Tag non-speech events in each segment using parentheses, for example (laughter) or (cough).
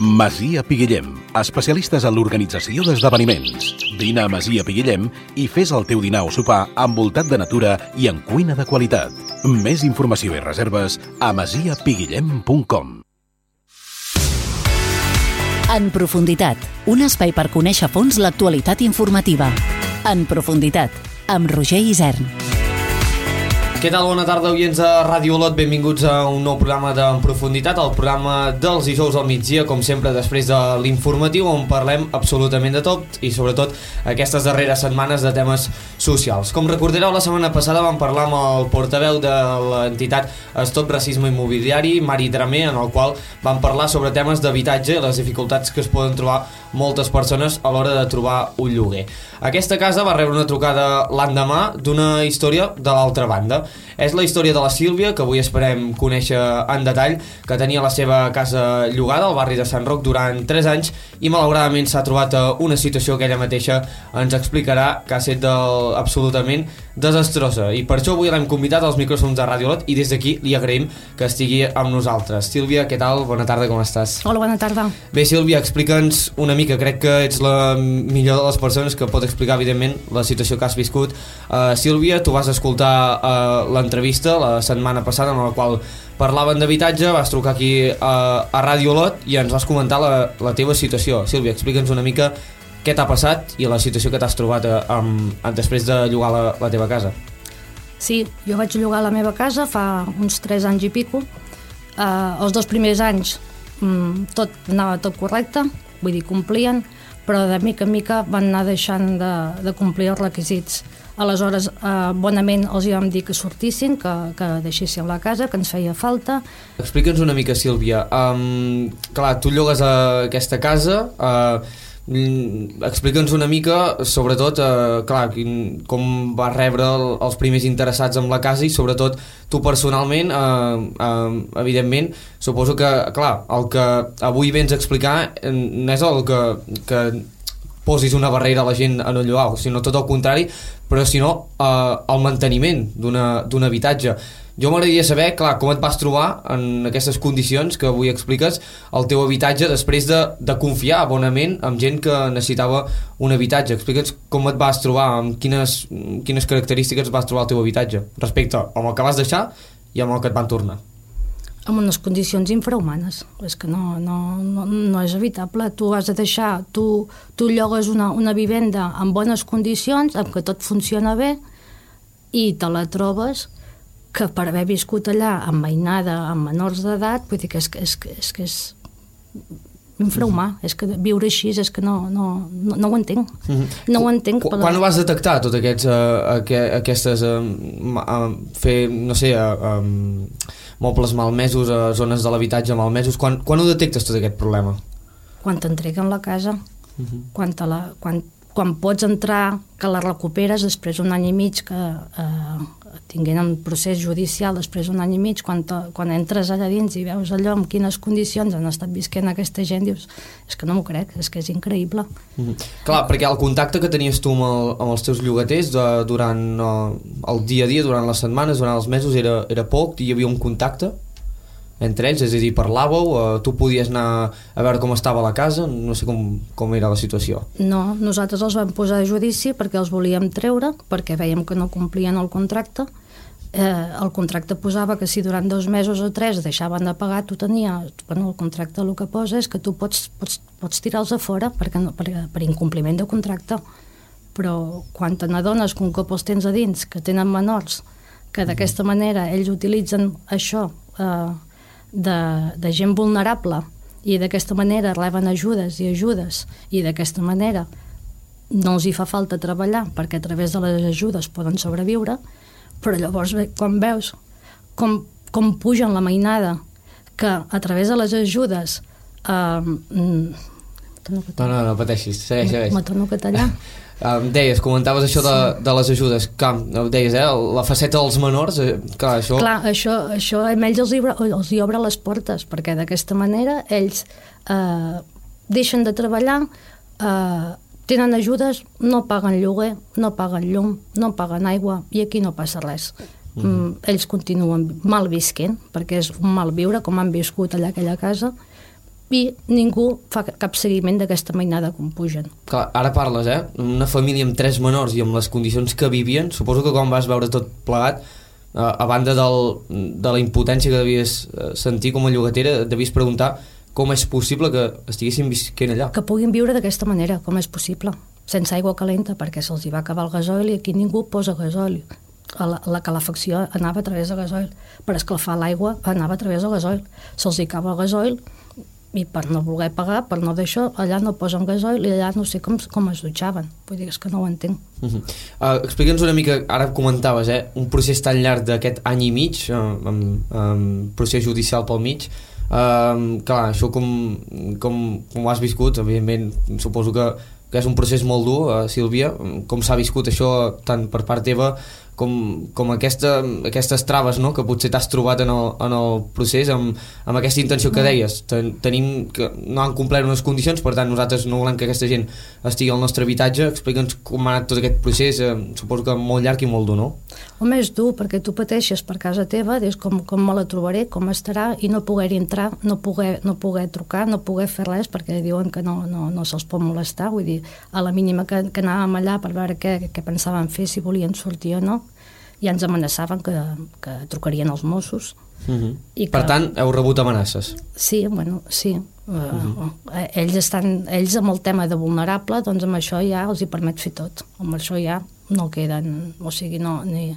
Masia Piguillem, especialistes en l'organització d'esdeveniments. Vine a Masia Piguillem i fes el teu dinar o sopar envoltat de natura i en cuina de qualitat. Més informació i reserves a masiapiguillem.com En profunditat, un espai per conèixer a fons l'actualitat informativa. En profunditat, amb Roger Isern. Què tal? Bona tarda, oients de Ràdio Olot. Benvinguts a un nou programa de En Profunditat, el programa dels dijous al migdia, com sempre, després de l'informatiu, on parlem absolutament de tot i, sobretot, aquestes darreres setmanes de temes socials. Com recordareu, la setmana passada vam parlar amb el portaveu de l'entitat Stop Racisme Immobiliari, Mari Dramer, en el qual vam parlar sobre temes d'habitatge i les dificultats que es poden trobar moltes persones a l'hora de trobar un lloguer. Aquesta casa va rebre una trucada l'endemà d'una història de l'altra banda. És la història de la Sílvia, que avui esperem conèixer en detall, que tenia la seva casa llogada al barri de Sant Roc durant 3 anys i malauradament s'ha trobat a una situació que ella mateixa ens explicarà que ha estat del, absolutament desastrosa. I per això avui l'hem convidat als micròfons de Ràdio Lot i des d'aquí li agraïm que estigui amb nosaltres. Sílvia, què tal? Bona tarda, com estàs? Hola, bona tarda. Bé, Sílvia, explica'ns una mica, crec que ets la millor de les persones que pot explicar, evidentment, la situació que has viscut. Uh, Sílvia, tu vas escoltar uh, l'entrevista la setmana passada en la qual parlaven d'habitatge, vas trucar aquí a, a Ràdio Lot i ens vas comentar la, la teva situació. Sílvia, explica'ns una mica què t'ha passat i la situació que t'has trobat a, a, a, després de llogar la, la teva casa. Sí, jo vaig llogar la meva casa fa uns 3 anys i pico. Uh, els dos primers anys mm, tot anava tot correcte, vull dir, complien, però de mica en mica van anar deixant de, de complir els requisits. Aleshores, eh, bonament els hi vam dir que sortissin, que, que deixéssim la casa, que ens feia falta. Explica'ns una mica, Sílvia. Um, clar, tu llogues a aquesta casa... Uh, Explica'ns una mica, sobretot, eh, clar, com vas rebre el, els primers interessats en la casa i sobretot tu personalment, eh, eh, evidentment, suposo que, clar, el que avui vens a explicar no és el que, que posis una barrera a la gent en un lloc, sinó tot el contrari, però sinó eh, el manteniment d'un habitatge. Jo m'agradaria saber, clar, com et vas trobar en aquestes condicions que avui expliques el teu habitatge després de, de confiar bonament amb gent que necessitava un habitatge. Explica'ns com et vas trobar, amb quines, quines característiques vas trobar el teu habitatge respecte amb el que vas deixar i amb el que et van tornar amb unes condicions infrahumanes. És que no, no, no, no és evitable. Tu has de deixar, tu, tu llogues una, una vivenda en bones condicions, amb que tot funciona bé, i te la trobes que per haver viscut allà amb mainada, amb menors d'edat, vull dir que és, és, és, que és infrahumà, mm -hmm. és que viure així és que no, no, no, no ho entenc mm -hmm. no ho entenc Qu quan ho vas detectar tot aquests uh, aqu aquestes uh, uh, fer, no sé uh, um, mobles malmesos a zones de l'habitatge malmesos quan, quan ho detectes tot aquest problema? quan t'entreguen la casa mm -hmm. quan, te la, quan, quan pots entrar que la recuperes després d'un any i mig que eh, tinguent un procés judicial després d'un any i mig, quan, te, quan entres allà dins i veus allò en quines condicions han estat visquent aquesta gent, dius, és que no m'ho crec, és que és increïble. Mm -hmm. Clar, perquè el contacte que tenies tu amb, el, amb els teus llogaters de, durant uh, el dia a dia, durant les setmanes, durant els mesos, era, era poc, hi havia un contacte? Entre ells, és a dir, parlàveu, eh, tu podies anar a veure com estava la casa, no sé com, com era la situació. No, nosaltres els vam posar a judici perquè els volíem treure, perquè veiem que no complien el contracte, eh, el contracte posava que si durant dos mesos o tres deixaven de pagar, tu tenies, bueno, el contracte el que posa és que tu pots, pots, pots tirar-los a fora perquè no, per, per incompliment de contracte, però quan te n'adones que un cop els tens a dins, que tenen menors, que d'aquesta manera ells utilitzen això eh, de, de gent vulnerable i d'aquesta manera reben ajudes i ajudes i d'aquesta manera no els hi fa falta treballar perquè a través de les ajudes poden sobreviure, però llavors quan veus com, com pugen la mainada que a través de les ajudes eh, mm, no, no, no pateixis, segueix, segueix. Me torno a tallar. (laughs) Um, deies, comentaves això de, de les ajudes, que deies, eh, la faceta dels menors, eh, clar, això... Clar, això, això a ells els hi, els hi obre les portes, perquè d'aquesta manera ells eh, deixen de treballar, eh, tenen ajudes, no paguen lloguer, no paguen llum, no paguen aigua, i aquí no passa res. Mm -hmm. mm, ells continuen mal visquent, perquè és un mal viure, com han viscut allà aquella casa, i ningú fa cap seguiment d'aquesta mainada com pugen. Clar, ara parles, eh? Una família amb tres menors i amb les condicions que vivien, suposo que quan vas veure tot plegat, eh, a banda del, de la impotència que devies eh, sentir com a llogatera, devies preguntar com és possible que estiguessin visquent allà. Que puguin viure d'aquesta manera, com és possible, sense aigua calenta, perquè se'ls hi va acabar el gasoil i aquí ningú posa gasoil. La, la calefacció anava a través de gasoil. Per escalfar l'aigua anava a través de gasoil. Se'ls hi acaba el gasoil i per no voler pagar, per no d'això, allà no posen gasoil i allà no sé com, com es dutxaven. Vull dir, és que no ho entenc. Uh -huh. uh, Explica'ns una mica, ara comentaves, eh, un procés tan llarg d'aquest any i mig, uh, amb, amb procés judicial pel mig, Uh, clar, això com, com, com ho has viscut, evidentment, suposo que, que és un procés molt dur, uh, Sílvia, com s'ha viscut això tant per part teva com, com aquesta, aquestes traves no? que potser t'has trobat en el, en el procés amb, amb aquesta intenció que deies Ten, tenim que no han complert unes condicions per tant nosaltres no volem que aquesta gent estigui al nostre habitatge explica'ns com ha anat tot aquest procés eh, suposo que molt llarg i molt dur, no? Home, és dur perquè tu pateixes per casa teva dius com, com me la trobaré, com estarà i no poder-hi entrar, no poder, no poder trucar no poder fer res perquè diuen que no, no, no se'ls pot molestar vull dir, a la mínima que, que anàvem allà per veure què, què pensaven fer, si volien sortir o no i ens amenaçaven que, que trucarien els Mossos. Uh -huh. I que... Per tant, heu rebut amenaces? Sí, bueno, sí. Uh -huh. uh, ells, estan, ells amb el tema de vulnerable, doncs amb això ja els hi permet fer tot. Amb això ja no queden, o sigui, no, ni,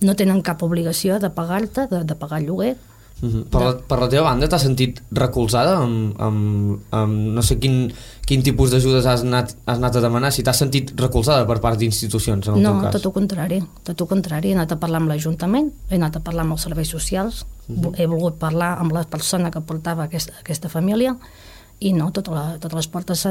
no tenen cap obligació de pagar-te, de, de pagar lloguer, -huh. per, la, per la teva banda t'has sentit recolzada amb, amb, amb no sé quin, quin tipus d'ajudes has, anat, has anat a demanar si t'has sentit recolzada per part d'institucions en el no, teu cas? tot el contrari tot el contrari, he anat a parlar amb l'Ajuntament he anat a parlar amb els serveis socials uh -huh. he volgut parlar amb la persona que portava aquesta, aquesta família i no, tota la, totes les portes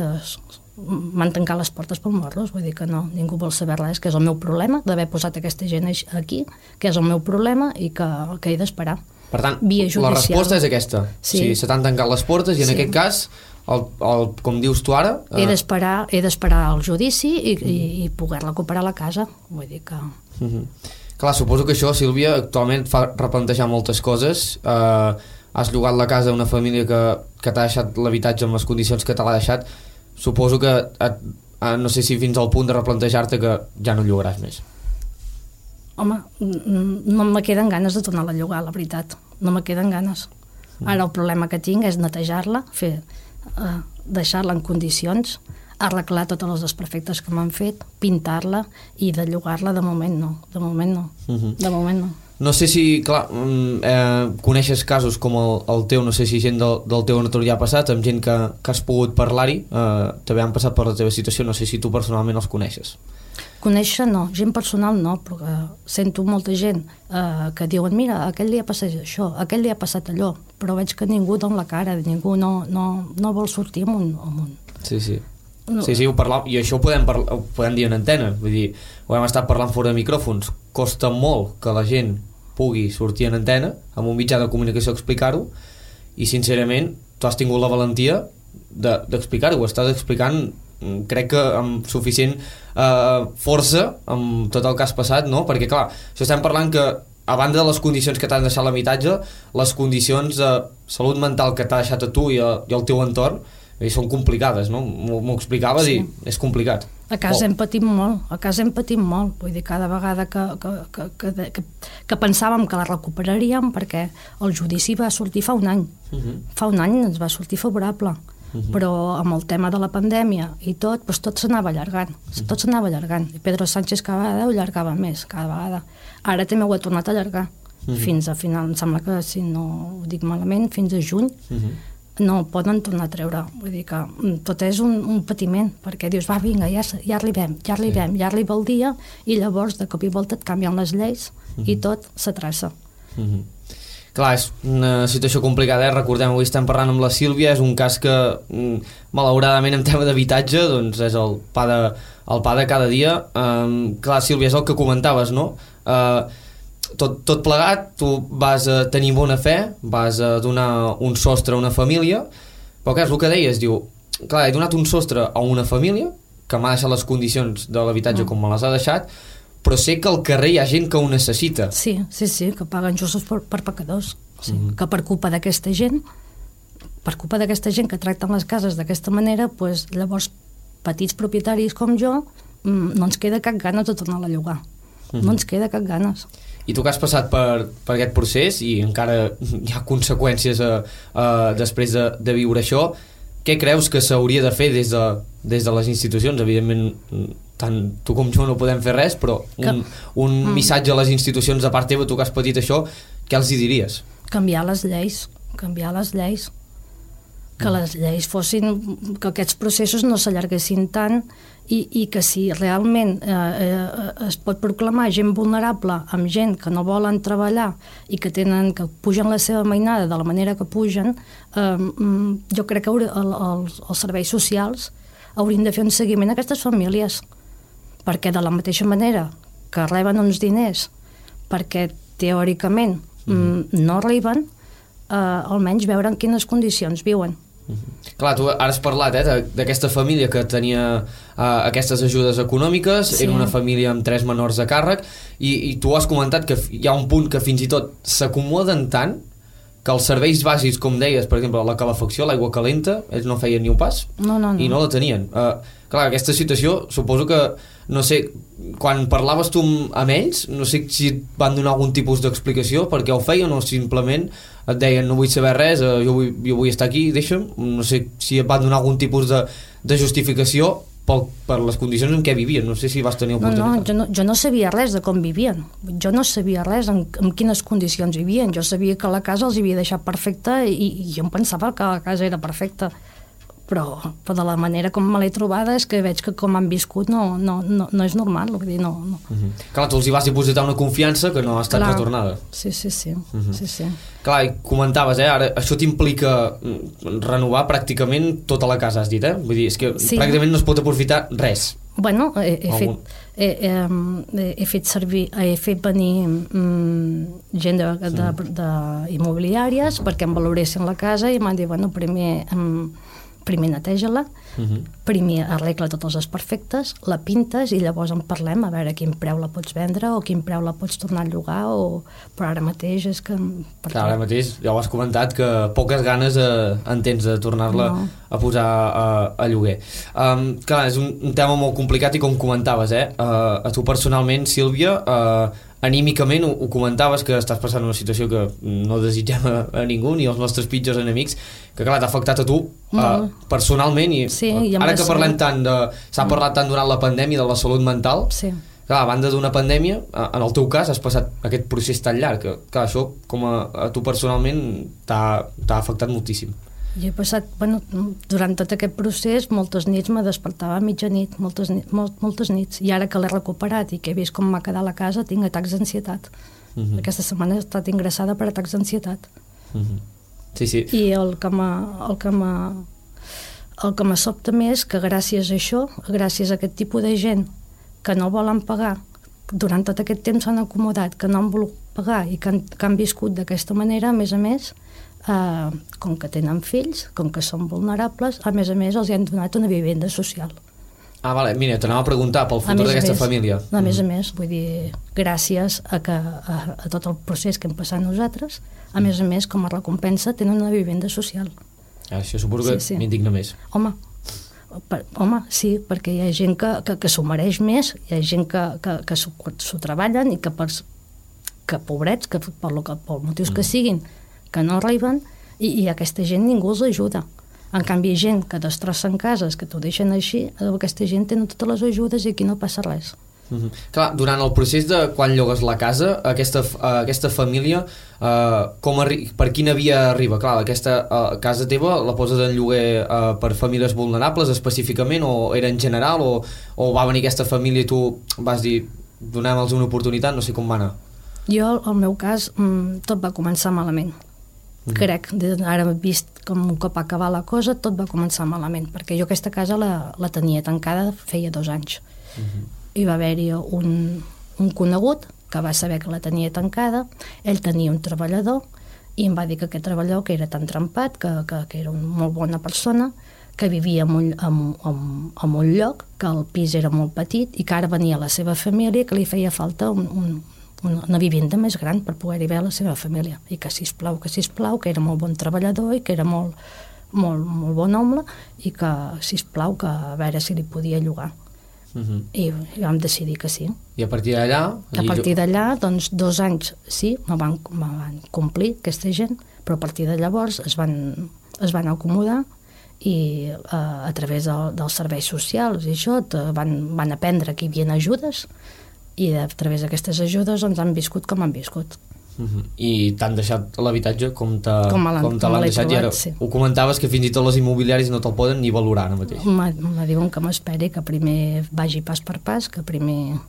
m'han tancat les portes pel morros, vull dir que no, ningú vol saber res, que és el meu problema d'haver posat aquesta gent aquí, que és el meu problema i que, que he d'esperar. Per tant, la resposta és aquesta. Sí. sí se t'han tancat les portes i en sí. aquest cas, el, el, com dius tu ara... Eh... He d'esperar he d'esperar el judici i, mm. i, i poder recuperar la casa. Vull dir que... Mm -hmm. Clar, suposo que això, Sílvia, actualment fa replantejar moltes coses. Eh, has llogat la casa d'una família que, que t'ha deixat l'habitatge amb les condicions que te l'ha deixat. Suposo que et, eh, no sé si fins al punt de replantejar-te que ja no llogaràs més. Home, no me queden ganes de tornar a llogar, la veritat no me queden ganes. Ara el problema que tinc és netejar-la, fer eh, deixar-la en condicions, arreglar totes les desperfectes que m'han fet, pintar-la i de llogar-la de moment no, de moment no, uh mhm. -huh. de moment no. No sé si, clar, mm, eh, coneixes casos com el, el teu, no sé si gent del, del teu entorn ja ha passat, amb gent que, que has pogut parlar-hi, eh, també han passat per la teva situació, no sé si tu personalment els coneixes. Conèixer no, gent personal no, però que sento molta gent eh, que diuen mira, aquell dia ha passat això, aquell dia ha passat allò, però veig que ningú dona la cara, ningú no, no, no vol sortir amunt. amunt. Sí, sí. No. Sí, sí, ho parlam, i això ho podem, parlar, ho podem dir en antena, vull dir, ho hem estat parlant fora de micròfons, costa molt que la gent pugui sortir en antena, amb un mitjà de comunicació explicar-ho, i sincerament tu has tingut la valentia d'explicar-ho, de, estàs explicant crec que amb suficient eh, força amb tot el que has passat, no? Perquè, clar, això estem parlant que a banda de les condicions que t'han deixat l'habitatge, les condicions de salut mental que t'ha deixat a tu i, a, i al teu entorn i són complicades, no? M'ho explicaves sí. i és complicat. A casa oh. hem patit molt, a casa hem patit molt, vull dir, cada vegada que, que, que, que, que, que pensàvem que la recuperaríem perquè el judici va sortir fa un any. Uh mhm. -huh. Fa un any ens va sortir favorable -huh. però amb el tema de la pandèmia i tot, doncs tot s'anava allargant, uh -huh. tot s'anava allargant. I Pedro Sánchez cada vegada ho allargava més, cada vegada. Ara també ho ha tornat a allargar, uh -huh. fins a final, em sembla que, si no ho dic malament, fins a juny, uh -huh no poden tornar a treure. Vull dir que mm, tot és un, un patiment, perquè dius, va, vinga, ja, ja arribem, ja arribem, sí. ja arriba el dia, i llavors de cop i volta et canvien les lleis uh -huh. i tot s'atraça. Uh -huh. Clar, és una situació complicada, eh? recordem, avui estem parlant amb la Sílvia, és un cas que mm, malauradament en tema d'habitatge doncs és el pa de, el pa de cada dia. Um, clar, Sílvia, és el que comentaves, no? Uh, tot, tot plegat, tu vas a tenir bona fe, vas a donar un sostre a una família, però què és el que deies? Diu, clar, he donat un sostre a una família que m'ha deixat les condicions de l'habitatge mm. com me les ha deixat, però sé que al carrer hi ha gent que ho necessita. Sí, sí, sí, que paguen justos per, per pecadors. Sí, mm -hmm. Que per culpa d'aquesta gent per culpa d'aquesta gent que tracten les cases d'aquesta manera, pues, llavors petits propietaris com jo mm, no ens queda cap ganes de tornar a llogar. Mm -hmm. No ens queda cap ganes. I tu que has passat per, per aquest procés i encara hi ha conseqüències a, a, després de, de viure això, què creus que s'hauria de fer des de, des de les institucions? Evidentment, tant tu com jo no podem fer res, però un, un mm. missatge a les institucions de part teva, tu que has patit això, què els hi diries? Canviar les lleis, canviar les lleis que les lleis fossin, que aquests processos no s'allarguessin tant i, i que si realment eh, eh, es pot proclamar gent vulnerable amb gent que no volen treballar i que tenen que pugen la seva mainada de la manera que pugen, eh, mm, jo crec que el, els, els serveis socials haurien de fer un seguiment a aquestes famílies perquè de la mateixa manera que reben uns diners perquè teòricament mm. no arriben, eh, almenys veure en quines condicions viuen. Mm -hmm. Clar, tu ara has parlat eh, d'aquesta família que tenia uh, aquestes ajudes econòmiques, sí. era una família amb tres menors a càrrec, i, i tu has comentat que hi ha un punt que fins i tot s'acomoden tant que els serveis bàsics, com deies, per exemple, la calefacció, l'aigua calenta, ells no feien ni un pas no, no, no. i no la tenien. Uh, clar, aquesta situació, suposo que, no sé, quan parlaves tu amb ells, no sé si et van donar algun tipus d'explicació per què ho feien o simplement et deien no vull saber res, eh, jo, vull, jo vull estar aquí, deixa'm, no sé si et van donar algun tipus de, de justificació pel, per les condicions en què vivien, no sé si vas tenir oportunitat. No, no, jo no, jo no sabia res de com vivien, jo no sabia res en, en quines condicions vivien, jo sabia que la casa els havia deixat perfecta i, i jo em pensava que la casa era perfecta però, però de la manera com me l'he trobada és que veig que com han viscut no, no, no, no és normal, vull dir, no, no. Uh mhm. -huh. Clar, tu els hi vas dipositar una confiança que no ha estat Clar. retornada. Sí, sí, sí. Uh mhm. -huh. sí, sí. Clar, i comentaves, eh, ara, això t'implica mm, renovar pràcticament tota la casa, has dit, eh? Vull dir, és que sí. pràcticament no es pot aprofitar res. Bueno, he, he, fet, he, he, he fet servir, he fet venir mm, gent de, de, de, perquè em valoressin la casa i m'han dit, bueno, primer... Mm, primer neteja-la, uh mhm. -huh. primer arregla tots els desperfectes, la pintes i llavors en parlem a veure quin preu la pots vendre o quin preu la pots tornar a llogar o... però ara mateix és que... Clar, ara mateix ja ho has comentat que poques ganes eh, en tens de tornar-la no. a posar a, a lloguer. Um, clar, és un, un tema molt complicat i com comentaves, eh? Uh, a tu personalment, Sílvia, uh, anímicament ho, ho comentaves que estàs passant una situació que no desitgem a, a ningú ni als nostres pitjors enemics que clar, t'ha afectat a tu no. uh, personalment i sí, uh, ara que parlem tant de s'ha parlat tant durant la pandèmia de la salut mental sí. clar, a banda d'una pandèmia en el teu cas has passat aquest procés tan llarg que clar, això com a, a tu personalment t'ha afectat moltíssim jo he passat, bueno, durant tot aquest procés, moltes nits me despertava a mitjanit, moltes, molt, moltes nits, i ara que l'he recuperat i que he vist com m'ha quedat la casa, tinc atacs d'ansietat. Uh mhm. -huh. Aquesta setmana he estat ingressada per atacs d'ansietat. Uh mhm. -huh. Sí, sí. I el que el que el que me sobta més que gràcies a això, gràcies a aquest tipus de gent que no volen pagar, durant tot aquest temps s'han acomodat, que no han volgut pagar i que han, que han viscut d'aquesta manera, a més a més, eh, com que tenen fills, com que són vulnerables, a més a més els han donat una vivenda social. Ah, vale. mira, t'anava a preguntar pel futur d'aquesta família. A més a mm. més, vull dir, gràcies a, que, a, a tot el procés que hem passat nosaltres, a més a més, com a recompensa, tenen una vivenda social. Ah, això suposo que sí, sí. m'indigna més. Home, per, home, sí, perquè hi ha gent que, que, que s'ho mereix més, hi ha gent que, que, que s'ho treballen i que, per, que pobrets, que per, lo que, per motius mm. que siguin, que no arriben i, i aquesta gent ningú els ajuda. En canvi, gent que destrossen cases, que t'ho deixen així, aquesta gent tenen totes les ajudes i aquí no passa res. Mm -hmm. Clar, durant el procés de quan llogues la casa, aquesta, uh, aquesta família, uh, com per quina via arriba? Clar, aquesta uh, casa teva la poses en lloguer uh, per famílies vulnerables específicament o era en general o, o va venir aquesta família i tu vas dir donem-los una oportunitat, no sé com va anar. Jo, al meu cas, mm, tot va començar malament. Mm. Crec, ara vist com un cop acabar la cosa, tot va començar malament, perquè jo aquesta casa la, la tenia tancada feia dos anys. Mm -hmm. Hi va haver-hi un, un conegut que va saber que la tenia tancada, ell tenia un treballador i em va dir que aquest treballador, que era tan trempat, que, que, que era una molt bona persona, que vivia en un, en, en, en un lloc, que el pis era molt petit i que ara venia la seva família que li feia falta un, un, una, una vivenda més gran per poder-hi veure la seva família i que sisplau, que sisplau, que era molt bon treballador i que era molt, molt, molt bon home i que, si plau que a veure si li podia llogar. Uh -huh. I, I vam decidir que sí. I a partir d'allà... A partir d'allà, doncs, dos anys sí, me van, me van complir aquesta gent, però a partir de llavors es van, es van acomodar i eh, a través del, dels serveis socials i això te- van, van aprendre que hi havia ajudes i a través d'aquestes ajudes doncs, han viscut com han viscut. Uh -huh. I t'han deixat l'habitatge com te, l'han- deixat i ara trobat, sí. ho comentaves que fins i tot les immobiliàries no te'l poden ni valorar ara mateix. Me, me diuen que m'esperi, que primer vagi pas per pas, que primer,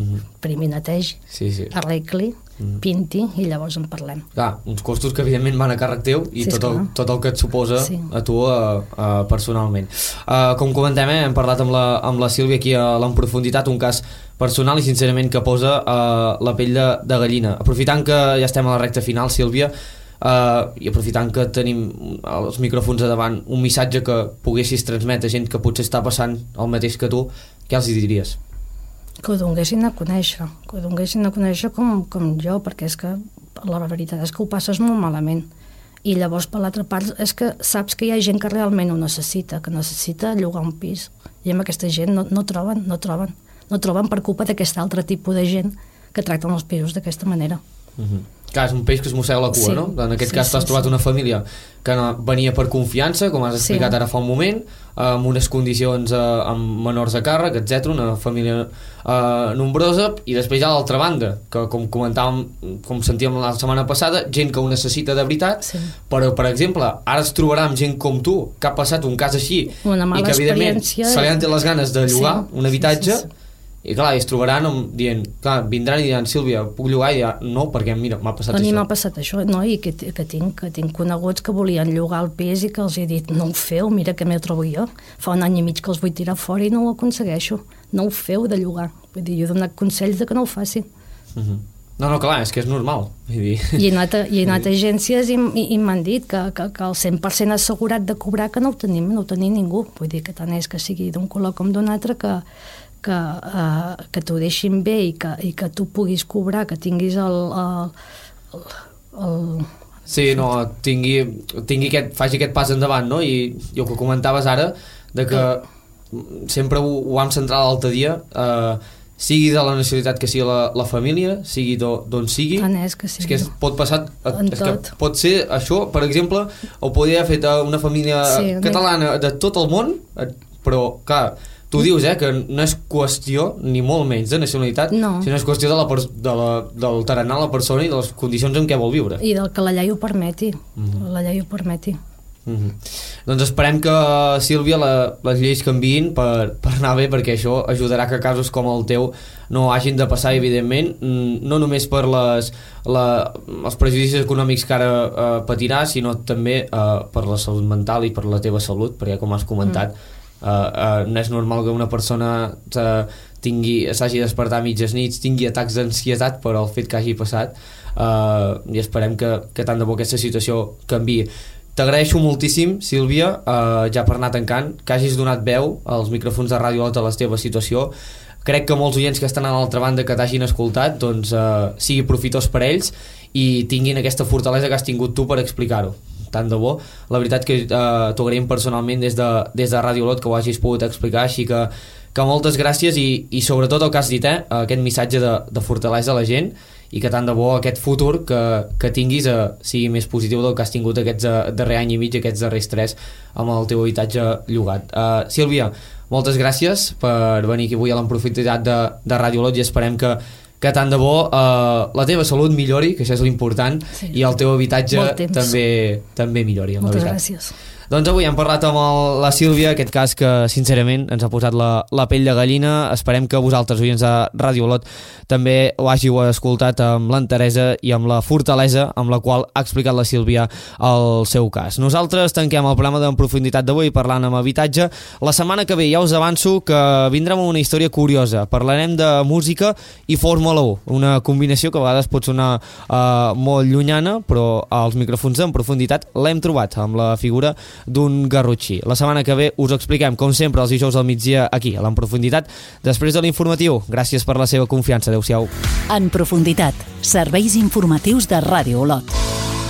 -huh. primer netegi, Sí, sí. arregli, Mm. pinti i llavors en parlem. Clar, uns costos que evidentment van a càrrec teu i Sí, tot, el, tot el que et suposa Sí. a tu uh, uh, personalment. Uh, com comentem, eh, hem parlat amb la, amb la Sílvia aquí a l'enprofunditat, un cas personal i sincerament que posa uh, la pell de, de gallina. Aprofitant que ja estem a la recta final, Sílvia, uh, i aprofitant que tenim els micròfons a davant, un missatge que poguessis transmetre a gent que potser està passant el mateix que tu, què els hi diries? Que ho donguessin a conèixer, que ho donguessin a conèixer com, com jo, perquè és que la veritat és que ho passes molt malament. I llavors, per l'altra part, és que saps que hi ha gent que realment ho necessita, que necessita llogar un pis. I amb aquesta gent no, no troben, no troben. No troben per culpa d'aquest altre tipus de gent que tracten els pisos d'aquesta manera. Uh -huh. Clar, és un peix que es mossega la cua, Sí. no? En aquest Sí, cas sí, t'has trobat sí. una família que no, venia per confiança, com has explicat Sí. ara fa un moment, amb unes condicions eh, amb menors a càrrec, etc, una família eh, nombrosa, i després hi ha l'altra banda, que com comentàvem, com sentíem la setmana passada, gent que ho necessita de veritat, Sí. però, per exemple, ara es trobarà amb gent com tu, que ha passat un cas així, Una mala i que, evidentment, se li han les ganes de llogar Sí, un habitatge, sí, sí, sí. I clar, es trobaran amb, dient, clar, vindran i diran, Sílvia, puc llogar? I ja, no, perquè mira, m'ha passat A mi això. m'ha passat això, no? I que, que, tinc, que tinc coneguts que volien llogar el pis i que els he dit, no ho feu, mira que m'ho trobo jo. Fa un any i mig que els vull tirar fora i no ho aconsegueixo. No ho feu de llogar. Vull dir, jo he donat consells de que no ho facin. Mhm. No, no, clar, és que és normal. Vull dir... I he anat a, i he anat a (laughs) agències i, i, i m'han dit que, que, que el 100% assegurat de cobrar que no ho tenim, no ho tenim ningú. Vull dir que tant és que sigui d'un color com d'un altre que, que, uh, que t'ho deixin bé i que, i que tu puguis cobrar, que tinguis el, el, el, el Sí, no, tingui, tingui aquest, faci aquest pas endavant, no? I, i el que comentaves ara, de que sempre ho, ho vam centrar l'altre dia, eh, sigui de la nacionalitat que sigui la, la família, sigui d'o- d'on sigui, Tant és que sí. és que es pot passar a, En és que pot ser això, per exemple ho podria haver fet una família Sí, catalana de tot el món eh, però clar, tu dius eh, que no és qüestió ni molt menys de nacionalitat No. sinó és qüestió de la, de la, del tarannà de la persona i de les condicions en què vol viure I del que la llei ho permeti. Mhm. La llei ho permeti. Mm -hmm. Doncs esperem que, Sílvia, la, les lleis canviïn per, per anar bé, perquè això ajudarà que casos com el teu no hagin de passar, evidentment, mm, no només per les, la, els prejudicis econòmics que ara eh, patiràs, sinó també eh, per la salut mental i per la teva salut, perquè, com has comentat, mm. Eh, eh, no és normal que una persona tingui s'hagi de despertar a mitges nits, tingui atacs d'ansietat per el fet que hagi passat, eh, i esperem que, que tant de bo aquesta situació canvi T'agraeixo moltíssim, Sílvia, eh, ja per anar tancant, que hagis donat veu als micròfons de Ràdio a la teva situació. Crec que molts oients que estan a l'altra banda que t'hagin escoltat doncs, eh, sigui profitós per ells i tinguin aquesta fortalesa que has tingut tu per explicar-ho tant de bo. La veritat que eh, t'ho agraïm personalment des de, des de Ràdio Lot que ho hagis pogut explicar, així que, que moltes gràcies i, i sobretot el que has dit, eh, aquest missatge de, de fortalesa a la gent i que tant de bo aquest futur que, que tinguis eh, sigui més positiu del que has tingut aquests eh, darrer any i mig, aquests darrers tres amb el teu habitatge llogat. Uh, Sílvia, moltes gràcies per venir aquí avui a l'emprofunditat de, de Ràdio Lot i esperem que, que tant de bo uh, la teva salut millori, que això és l'important, Sí. i el teu habitatge també també millori. Moltes gràcies. Doncs avui hem parlat amb el, la Sílvia, aquest cas que sincerament ens ha posat la, la pell de gallina. Esperem que vosaltres, oients de Ràdio Olot, també ho hàgiu escoltat amb l'enteresa i amb la fortalesa amb la qual ha explicat la Sílvia el seu cas. Nosaltres tanquem el programa d'en profunditat d'avui parlant amb habitatge. La setmana que ve ja us avanço que vindrem amb una història curiosa. Parlarem de música i Fórmula 1, una combinació que a vegades pot sonar eh, molt llunyana, però als micròfons en profunditat l'hem trobat amb la figura d'un garrotxí. La setmana que ve us expliquem, com sempre, els dijous al migdia aquí, a l'Enprofunditat, després de l'informatiu. Gràcies per la seva confiança. Adéu-siau. En profunditat, serveis informatius de Ràdio Olot.